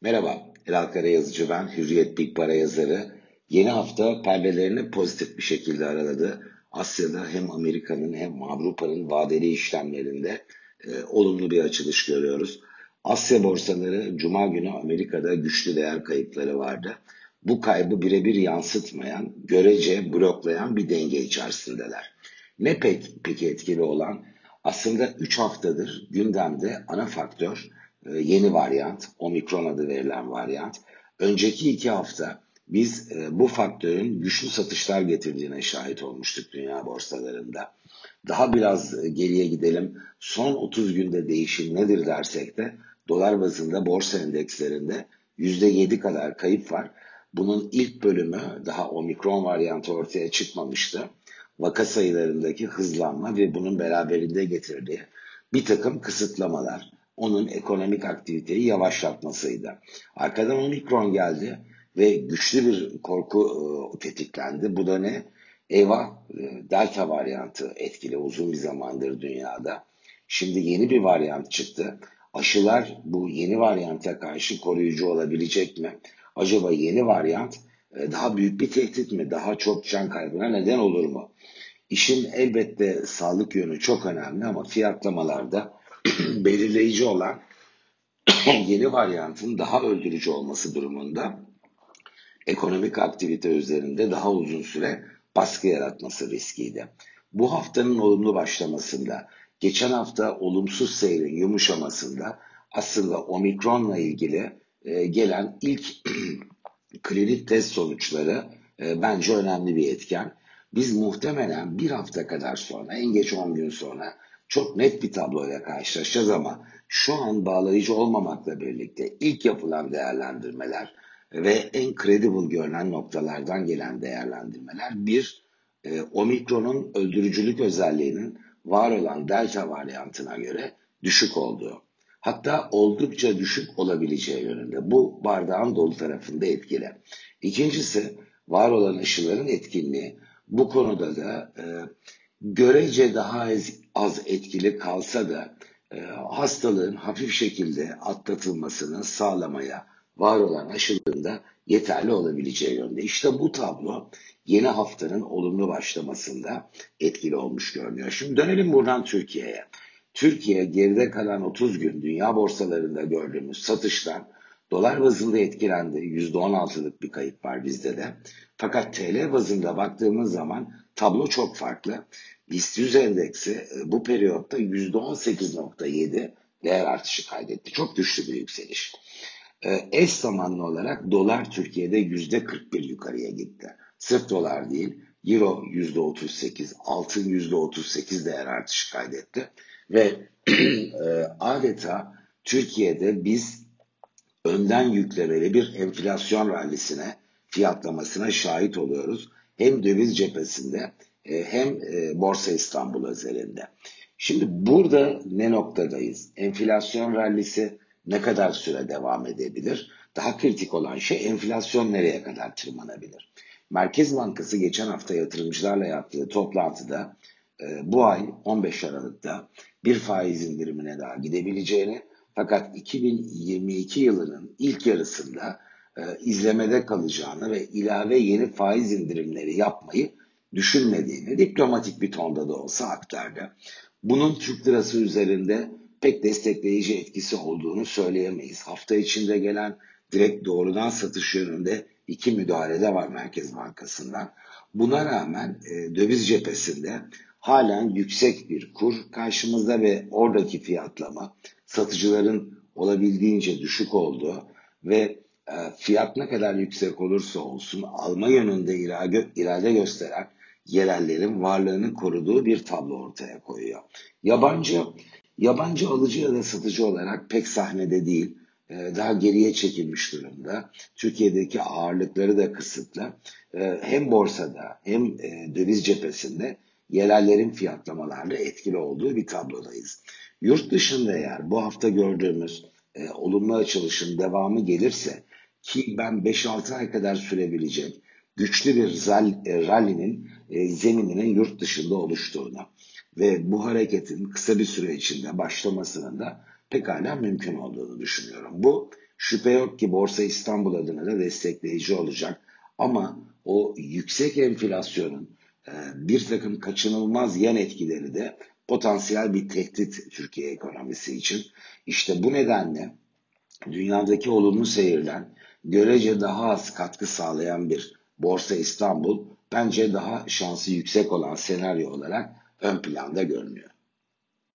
Merhaba, Elal Karayazıcı ben, Hürriyet Big Para yazarı. Yeni hafta perdelerini pozitif bir şekilde araladı. Asya'da hem Amerika'nın hem Avrupa'nın vadeli işlemlerinde e, olumlu bir açılış görüyoruz. Asya borsaları Cuma günü Amerika'da güçlü değer kayıpları vardı. Bu kaybı birebir yansıtmayan, görece bloklayan bir denge içerisindeler. Ne pek peki etkili olan? Aslında 3 haftadır gündemde ana faktör yeni varyant, omikron adı verilen varyant. Önceki iki hafta biz e, bu faktörün güçlü satışlar getirdiğine şahit olmuştuk dünya borsalarında. Daha biraz e, geriye gidelim. Son 30 günde değişim nedir dersek de dolar bazında borsa endekslerinde %7 kadar kayıp var. Bunun ilk bölümü daha omikron varyantı ortaya çıkmamıştı. Vaka sayılarındaki hızlanma ve bunun beraberinde getirdiği bir takım kısıtlamalar onun ekonomik aktiviteyi yavaşlatmasıydı. Arkadan omikron geldi ve güçlü bir korku e, tetiklendi. Bu da ne? Eyvah e, delta varyantı etkili uzun bir zamandır dünyada. Şimdi yeni bir varyant çıktı. Aşılar bu yeni varyanta karşı koruyucu olabilecek mi? Acaba yeni varyant e, daha büyük bir tehdit mi? Daha çok can kaybına neden olur mu? İşin elbette sağlık yönü çok önemli ama fiyatlamalarda belirleyici olan yeni varyantın daha öldürücü olması durumunda ekonomik aktivite üzerinde daha uzun süre baskı yaratması riskiydi. Bu haftanın olumlu başlamasında, geçen hafta olumsuz seyrin yumuşamasında aslında omikronla ilgili e, gelen ilk klinik test sonuçları e, bence önemli bir etken. Biz muhtemelen bir hafta kadar sonra, en geç 10 gün sonra çok net bir tabloyla karşılaşacağız ama şu an bağlayıcı olmamakla birlikte ilk yapılan değerlendirmeler ve en credible görünen noktalardan gelen değerlendirmeler bir, e, omikronun öldürücülük özelliğinin var olan delta varyantına göre düşük olduğu. Hatta oldukça düşük olabileceği yönünde. Bu bardağın dolu tarafında etkili. İkincisi var olan aşıların etkinliği. Bu konuda da e, görece daha az, az etkili kalsa da e, hastalığın hafif şekilde atlatılmasını sağlamaya var olan aşılarında yeterli olabileceği yönde. İşte bu tablo yeni haftanın olumlu başlamasında etkili olmuş görünüyor. Şimdi dönelim buradan Türkiye'ye. Türkiye geride kalan 30 gün dünya borsalarında gördüğümüz satıştan dolar bazında etkilendi. %16'lık bir kayıp var bizde de. Fakat TL bazında baktığımız zaman tablo çok farklı. BIST 100 endeksi e, bu periyotta %18.7 değer artışı kaydetti. Çok güçlü bir yükseliş. E, eş zamanlı olarak dolar Türkiye'de %41 yukarıya gitti. Sırf dolar değil, Euro %38, altın %38 değer artışı kaydetti. Ve e, adeta Türkiye'de biz önden yüklemeli bir enflasyon rallisine, fiyatlamasına şahit oluyoruz. Hem döviz cephesinde e, hem e, Borsa İstanbul özelinde. Şimdi burada ne noktadayız? Enflasyon rallisi ne kadar süre devam edebilir? Daha kritik olan şey enflasyon nereye kadar tırmanabilir? Merkez Bankası geçen hafta yatırımcılarla yaptığı toplantıda e, bu ay 15 Aralık'ta bir faiz indirimine daha gidebileceğini fakat 2022 yılının ilk yarısında izlemede kalacağını ve ilave yeni faiz indirimleri yapmayı düşünmediğini diplomatik bir tonda da olsa aktardı. Bunun Türk lirası üzerinde pek destekleyici etkisi olduğunu söyleyemeyiz. Hafta içinde gelen direkt doğrudan satış yönünde iki müdahale de var Merkez Bankası'ndan. Buna rağmen e, döviz cephesinde halen yüksek bir kur karşımızda ve oradaki fiyatlama satıcıların olabildiğince düşük olduğu ve e, fiyat ne kadar yüksek olursa olsun alma yönünde irade, irade gösteren yerellerin varlığını koruduğu bir tablo ortaya koyuyor. Yabancı yabancı alıcı ya da satıcı olarak pek sahnede değil, e, daha geriye çekilmiş durumda. Türkiye'deki ağırlıkları da kısıtlı. E, hem borsada hem e, döviz cephesinde yerellerin fiyatlamalarla etkili olduğu bir tablodayız. Yurt dışında eğer bu hafta gördüğümüz olumlu açılışın devamı gelirse ki ben 5-6 ay kadar sürebilecek güçlü bir rally'nin e, zemininin yurt dışında oluştuğunu ve bu hareketin kısa bir süre içinde başlamasının da pekala mümkün olduğunu düşünüyorum. Bu Şüphe yok ki Borsa İstanbul adına da destekleyici olacak. Ama o yüksek enflasyonun e, bir takım kaçınılmaz yan etkileri de potansiyel bir tehdit Türkiye ekonomisi için. İşte bu nedenle dünyadaki olumlu seyirden görece daha az katkı sağlayan bir Borsa İstanbul bence daha şansı yüksek olan senaryo olarak ön planda görünüyor.